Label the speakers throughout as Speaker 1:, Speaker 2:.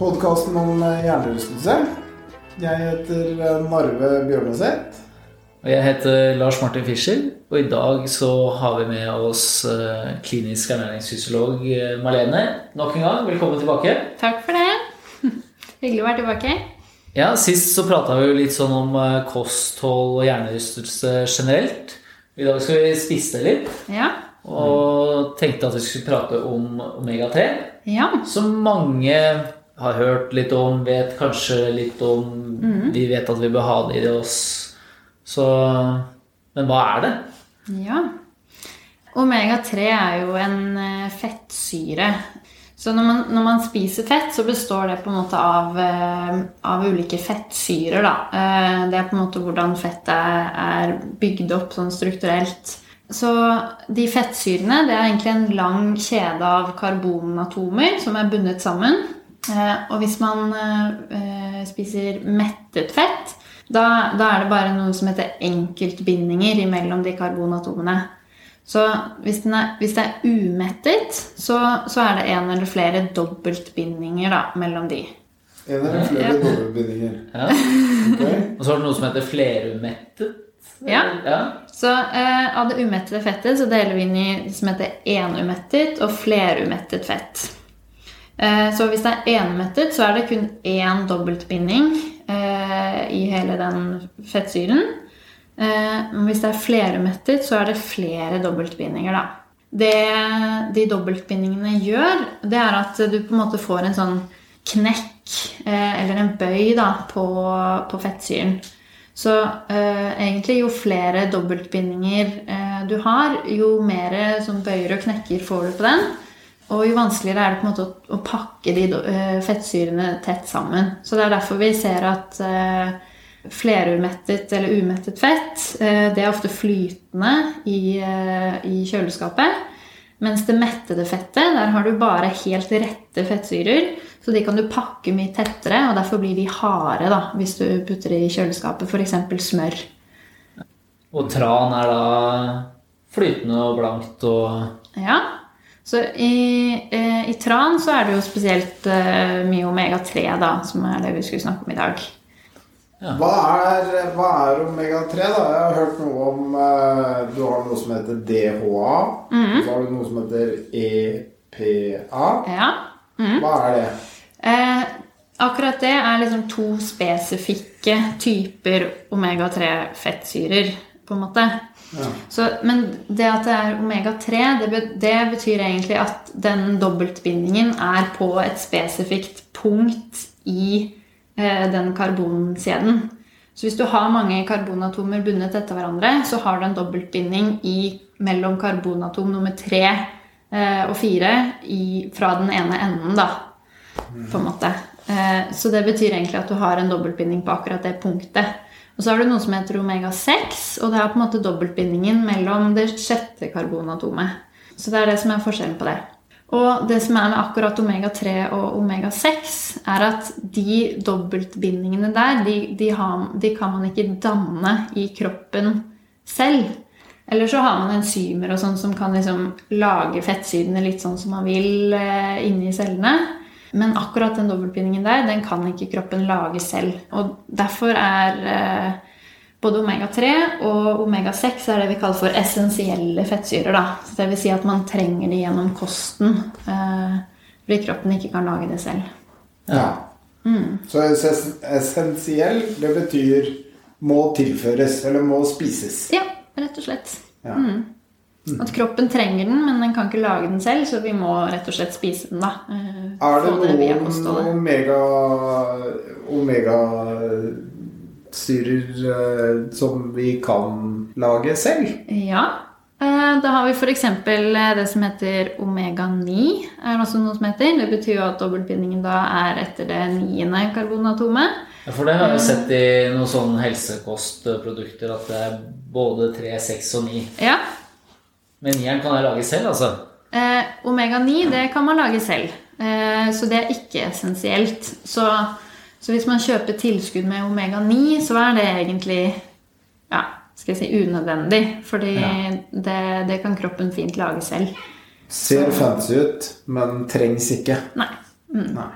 Speaker 1: podkasten om eh, hjernerystelse. Jeg heter eh, Narve Bjørneseth.
Speaker 2: Og Jeg heter Lars Martin Fischer, og i dag så har vi med oss eh, klinisk ernæringsfysiolog Marlene. Nok en gang, velkommen tilbake.
Speaker 3: Takk for det. Hyggelig å være tilbake.
Speaker 2: Ja, Sist så prata vi jo litt sånn om kosthold og hjernerystelse generelt. I dag skal vi spise det litt,
Speaker 3: Ja.
Speaker 2: og tenkte at vi skulle prate om omega-3.
Speaker 3: Ja.
Speaker 2: Som mange har hørt litt om, vet kanskje litt om. Vi vet at vi bør ha det i oss. Så Men hva er det?
Speaker 3: ja. Omega-3 er jo en eh, fettsyre. Så når man, når man spiser fett, så består det på en måte av, eh, av ulike fettsyrer. Da. Eh, Det er på en måte hvordan fettet er, er bygd opp sånn strukturelt. Så de fettsyrene det er egentlig en lang kjede av karbonatomer som er bundet sammen. Eh, Og hvis man eh, spiser mettet fett, da, da er det bare noe som heter enkeltbindinger mellom de karbonatomene. Så hvis, den er, hvis det er umettet, så, så er det en eller flere dobbeltbindinger da, mellom de.
Speaker 1: En eller flere
Speaker 3: Ja.
Speaker 1: dobbeltbindinger.
Speaker 2: Ja.
Speaker 1: Okay.
Speaker 2: Og så har du noe som heter flerumettet.
Speaker 3: Ja.
Speaker 2: ja.
Speaker 3: Så eh, av det umettede fettet så deler vi inn i det som heter enumettet og flerumettet fett. Eh, så hvis det er enemettet, så er det kun én dobbeltbinding eh, i hele den fettsyren. Eh, hvis det er fleremettet, så er det flere dobbeltbindinger, da. Det de dobbeltbindingene gjør, det er at du på en måte får en sånn knekk, eller en bøy, da, på, på fettsyren. Så eh, egentlig jo flere dobbeltbindinger eh, du har, jo mer sånn bøyer og knekker får du på den. Og jo vanskeligere er det på en måte å, å pakke de eh, fettsyrene tett sammen. Så det er derfor vi ser at eh, flerumettet eller umettet fett, eh, det er ofte flytende i, eh, i kjøleskapet. Mens det mettede fettet, der har du bare helt rette fettsyrer. Så de kan du pakke mye tettere, og derfor blir de harde da, hvis du putter det i kjøleskapet. F.eks. smør.
Speaker 2: Og tran er da flytende og blankt og
Speaker 3: Ja. Så i, eh, i tran så er det jo spesielt eh, mye omega-3, da, som er det vi skulle snakke om i dag.
Speaker 1: Hva er, hva er omega-3, da? Jeg har hørt noe om eh, Du har noe som heter DHA.
Speaker 3: Mhm.
Speaker 1: Så har du noe som heter EPA.
Speaker 3: Ja.
Speaker 1: Hva er det?
Speaker 3: Eh, akkurat det er liksom to spesifikke typer omega-3-fettsyrer, på en måte.
Speaker 1: Ja.
Speaker 3: Så, men det at det er omega-3, det, det betyr egentlig at den dobbeltbindingen er på et spesifikt punkt i eh, den karbonkjeden. Så hvis du har mange karbonatomer bundet etter hverandre, så har du en dobbeltbinding i, mellom karbonatom nummer tre eh, og fire i, fra den ene enden, da. På en måte. Eh, så det betyr egentlig at du har en dobbeltbinding på akkurat det punktet. Og så har du noe som heter omega-6, og det er på en måte dobbeltbindingen mellom det sjette karbonatomet. Så det er det som er forskjellen på det. Og det som er med akkurat omega-3 og omega-6, er at de dobbeltbindingene der, de, de, har, de kan man ikke danne i kroppen selv. Eller så har man enzymer og sånn som kan liksom lage fettsyrene litt sånn som man vil eh, inni cellene. Men akkurat den dobbeltbindingen der, den kan ikke kroppen lage selv. Og derfor er eh, både omega-3 og omega-6 er det vi kaller for essensielle fettsyrer. Da. Så det vil si at man trenger det gjennom kosten. Eh, fordi kroppen ikke kan lage det selv.
Speaker 1: Ja. Så essensiell, det betyr må tilføres, eller må spises.
Speaker 3: Ja, rett og slett.
Speaker 1: Ja.
Speaker 3: At kroppen trenger den, men den kan ikke lage den selv, så vi må rett og slett spise den. da. Eh,
Speaker 1: Er det
Speaker 3: det
Speaker 1: noen
Speaker 3: omega,
Speaker 1: omega omegasyrer eh, som vi kan lage selv?
Speaker 3: Ja, Eh, Da har vi f.eks. det som heter omega-9. er det også noe som heter. Det betyr jo at dobbeltbindingen da er etter det niende karbonatomet.
Speaker 2: Ja, for det har jeg sett i noen sånne helsekostprodukter at det er både 3, 6 og 9.
Speaker 3: Ja.
Speaker 2: Men nieren kan jeg lage selv, altså.
Speaker 3: Eh, Omega-9 det kan man lage selv, eh, så det er ikke essensielt. Så, så hvis man kjøper tilskudd med omega-9, så er det egentlig ja, skal jeg si unødvendig. Fordi
Speaker 2: Ja.
Speaker 3: det, det kan kroppen fint lage selv.
Speaker 1: Ser fancy ut, men trengs ikke.
Speaker 3: Nei.
Speaker 1: Nei.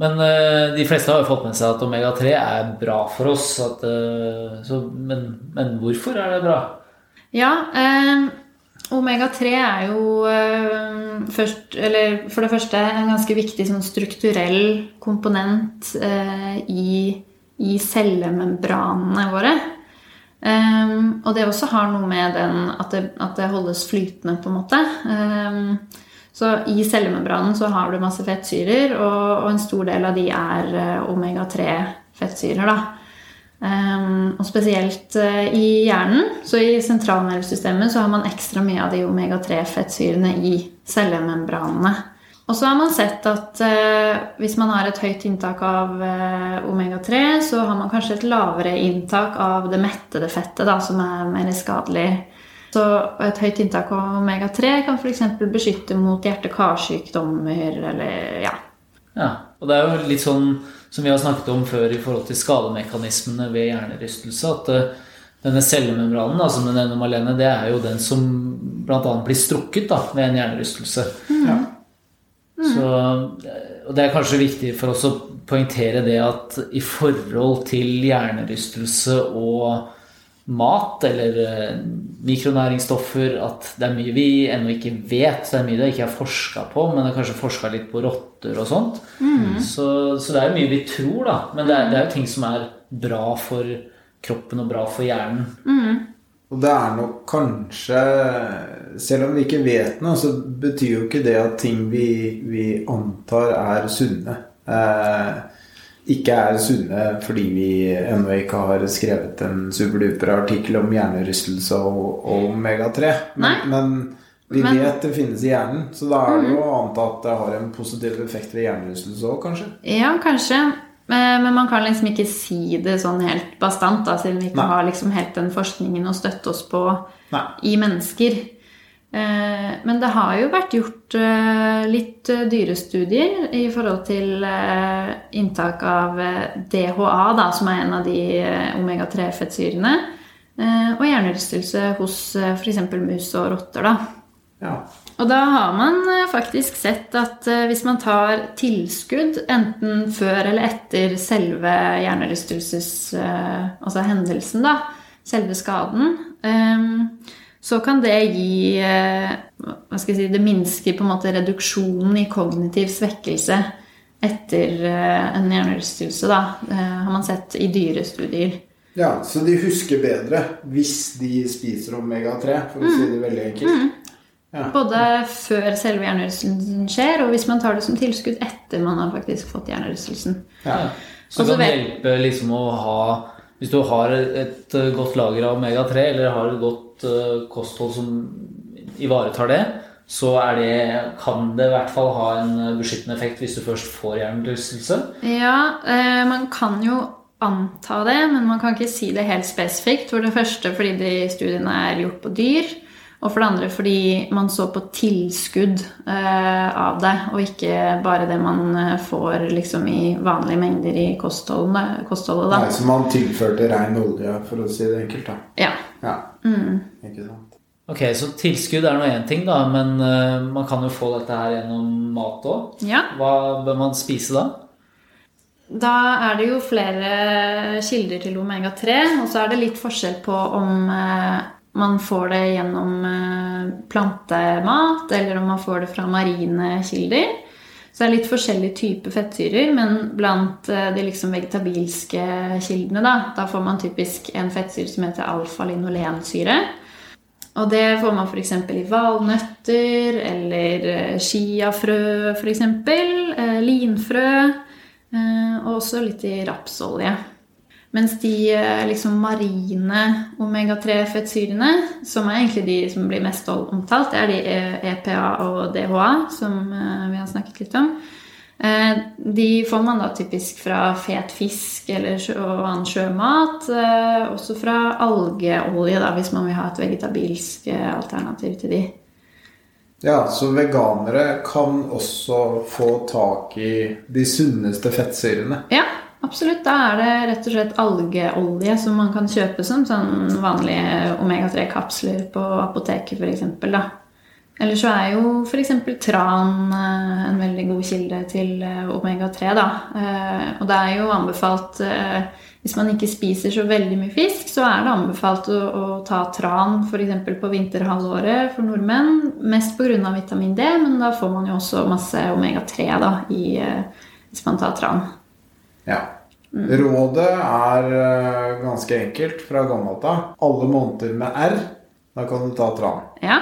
Speaker 2: Men eh, de fleste har jo fått med seg at omega-3 er bra for oss. At, eh, så, men, men hvorfor er det bra?
Speaker 3: Ja, eh, omega-3 er jo eh, først, for det første en ganske viktig sånn strukturell komponent eh, i, i cellemembranene våre. Eh, og det også har noe med den at det, at det holdes flytende, på en måte. Eh, så i cellemembranen så har du masse fettsyrer, og, og en stor del av de er eh, omega-3-fettsyrer, da. Um, og spesielt uh, i hjernen, så i sentralnervesystemet, så har man ekstra mye av de omega-3-fettsyrene i cellemembranene. Og så har man sett at uh, hvis man har et høyt inntak av uh, omega-3, så har man kanskje et lavere inntak av det mettede fettet, da, som er mer skadelig. Så et høyt inntak av omega-3 kan f.eks. beskytte mot hjerte-karsykdommer eller ja.
Speaker 2: Ja, og det er jo litt sånn som vi har snakket om før i forhold til skademekanismene ved hjernerystelse, at eh, denne cellemembranen, da, som du nevner, Malene, det er jo den som bl.a. blir strukket da, ved en hjernerystelse.
Speaker 1: Ja.
Speaker 2: Så, eh, og det er kanskje viktig for oss å poengtere det at i forhold til hjernerystelse og mat eller eh, mikronæringsstoffer at det er mye vi ennå ikke vet. Det er mye det ikke er forska på, men det er kanskje forska litt på rotter og sånt. Så, så det er jo mye vi tror, da. Men det er, det er jo ting som er bra for kroppen og bra for hjernen.
Speaker 1: Og det er nok kanskje Selv om vi ikke vet noe, så betyr jo ikke det at ting vi, vi antar er sunne, eh, ikke er sunne fordi vi ennå ikke har skrevet en superduper artikkel om hjernerystelse og, og omega-3. Men, men vi
Speaker 3: Men-
Speaker 1: vet det finnes i hjernen, så da er det jo å anta at det har en positiv effekt ved hjernerystelse òg, kanskje.
Speaker 3: Ja, kanskje. Men man kan liksom ikke si det sånn helt bastant, da, siden vi ikke
Speaker 1: Nei.
Speaker 3: har liksom helt den forskningen å støtte oss på
Speaker 1: Nei.
Speaker 3: i mennesker. Eh, Men det har jo vært gjort eh, litt eh, dyrestudier i forhold til inntak av DHA, da, som er en av de eh, omega-3-fettsyrene, eh, og hjernerystelse hos f.eks. mus og rotter. da.
Speaker 1: Ja.
Speaker 3: Og da har man faktisk sett at hvis man tar tilskudd enten før eller etter selve hjernerystelses... Altså hendelsen, da. Selve skaden. Så kan det gi eh, Hva skal jeg si Det minsker på en måte reduksjonen i kognitiv svekkelse etter eh, en hjernerystelse, da. eh, Har man sett i dyrestudier.
Speaker 1: ja, så de husker bedre hvis de spiser omega-3, for å si det veldig enkelt. Ja.
Speaker 3: Både før selve hjernerystelsen skjer, og hvis man tar det som tilskudd etter man har faktisk fått hjernerystelsen.
Speaker 1: Ja.
Speaker 2: Så det kan
Speaker 3: vet-
Speaker 2: hjelpe liksom å ha Hvis du har et godt lager av omega-3, eller har et godt eh, kosthold som ivaretar det, så er det, kan det i hvert fall ha en beskyttende effekt hvis du først får hjernerystelse.
Speaker 3: Ja, eh, man kan jo anta det, men man kan ikke si det helt spesifikt. For det første fordi de studiene er gjort på dyr, og for det andre fordi man så på tilskudd eh, av det, og ikke bare det man eh, får liksom i vanlige mengder i kostholdet. kostholdet da.
Speaker 1: Nei, så man tilførte rein olje, for å si det enkelt, da.
Speaker 3: Ja.
Speaker 1: Ja.
Speaker 3: Mm.
Speaker 1: Ikke sant.
Speaker 2: Ok, Så tilskudd er nå én ting, da, men uh, man kan jo få dette her gjennom mat òg.
Speaker 3: ja.
Speaker 2: Hva bør man spise da?
Speaker 3: Da er det jo flere kilder til omega-3, og så er det litt forskjell på om eh, man får det gjennom eh, plantemat, eller om man får det fra marine kilder. Så det er litt forskjellige typer fettsyrer, men blant eh, de liksom vegetabilske kildene, da, da får man typisk en fettsyre som heter alfa-linolensyre. Og det får man f.eks. i valnøtter eller eh, chiafrø, f.eks. Eh, linfrø. Og også litt i rapsolje. Mens de eh, liksom marine omega-3-fettsyrene, som er egentlig de som blir mest omtalt, det er de EPA og DHA, som eh, vi har snakket litt om. Eh, de får man da typisk fra fet fisk eller og annen sjømat. Også fra algeolje, da, hvis man vil ha et vegetabilsk alternativ til de.
Speaker 1: Ja, så veganere kan også få tak i de sunneste fettsyrene?
Speaker 3: Ja, absolutt. Da er det rett og slett algeolje som man kan kjøpe som sånn vanlige omega-3-kapsler på apoteket f.eks. Eller så er jo f.eks. tran eh, en veldig god kilde til eh, omega-3. da. Eh, og det er jo anbefalt hvis man ikke spiser så veldig mye fisk, så er det anbefalt å, å ta tran f.eks. på vinterhalvåret for nordmenn. Mest pga. vitamin D, men da får man jo også masse omega-3 da, i, hvis man tar tran.
Speaker 1: Ja. Mm. Rådet er uh, ganske enkelt fra gammelt av. Alle måneder med R, da kan du ta tran.
Speaker 3: Ja,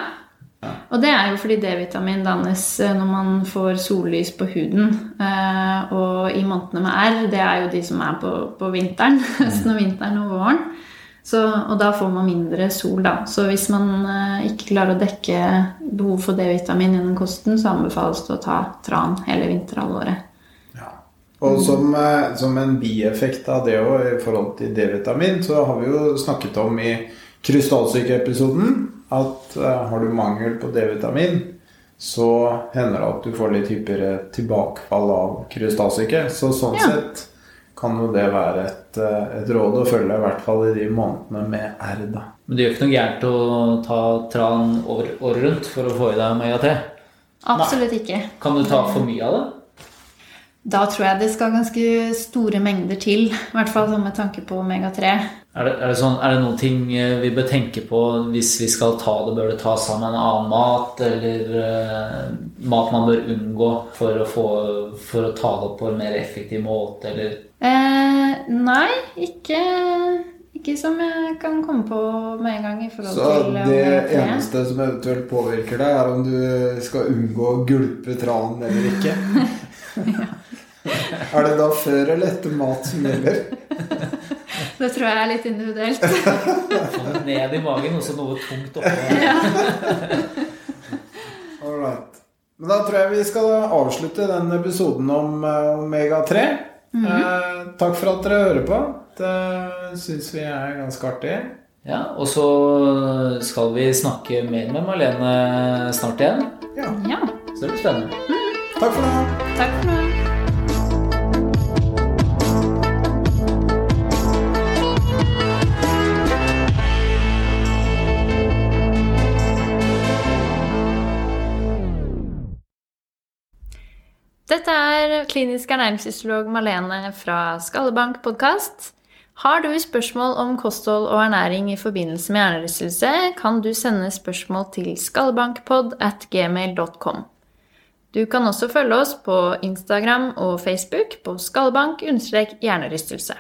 Speaker 3: og det er jo fordi D-vitamin dannes eh, når man får sollys på huden. Eh, og i månedene med R, det er jo de som er på, på vinteren. Høsten og vinteren og våren. Så, og da får man mindre sol, da. Så hvis man eh, ikke klarer å dekke behov for D-vitamin gjennom kosten, så anbefales det å ta tran hele vinterhalvåret.
Speaker 1: Ja. Og som, som en bieffekt av det òg i forhold til D-vitamin, så har vi jo snakket om i krystallsykeepisoden at uh, har du mangel på D-vitamin, så hender det at du får litt hyppigere tilbakefall av krystallsyke. Så sånn ja. sett kan jo det være et, eh, et, råd å følge, i hvert fall i de månedene med R. da.
Speaker 2: Men det gjør ikke noe gærent å ta tran året rundt for å få i deg mye av te?
Speaker 3: Absolutt ikke.
Speaker 2: Kan du ta for mye av det?
Speaker 3: Da tror jeg det skal ganske store mengder til. I hvert fall med tanke på omega-3.
Speaker 2: Er det, er, det sånn, er det, noen ting eh, vi bør tenke på hvis vi skal ta det? Bør det tas sammen med en annen mat, eller uh, mat man bør unngå for å, få, for å, ta det opp på en mer effektiv måte, eller?
Speaker 3: Eh, nei, ikke, ikke som jeg kan komme på med en gang. i forhold
Speaker 1: Så
Speaker 3: til
Speaker 1: det eneste som eventuelt påvirker deg, er om du skal unngå å gulpe tranen eller ikke? ja. Er det da før eller etter mat som gjelder?
Speaker 3: Det tror jeg er litt individuelt.
Speaker 2: Få ned i magen, og så noe tungt oppå. Ja.
Speaker 1: All right. Men da tror jeg vi skal avslutte den episoden om eh, omega-3. Mm -hmm. eh, takk for at dere hører på. Det syns vi er ganske artig.
Speaker 2: Ja, Og så skal vi snakke mer med Marlene snart igjen.
Speaker 3: Ja. ja.
Speaker 2: Så det blir spennende.
Speaker 1: Mm. Takk for nå.
Speaker 3: Takk for nå. Dette er klinisk ernæringsfysiolog Malene fra Skallebank podkast. Har du spørsmål om kosthold og ernæring i forbindelse med hjernerystelse, kan du sende spørsmål til skallebankpod at gmail.com. Du kan også følge oss på Instagram og Facebook på skallebank-hjernerystelse.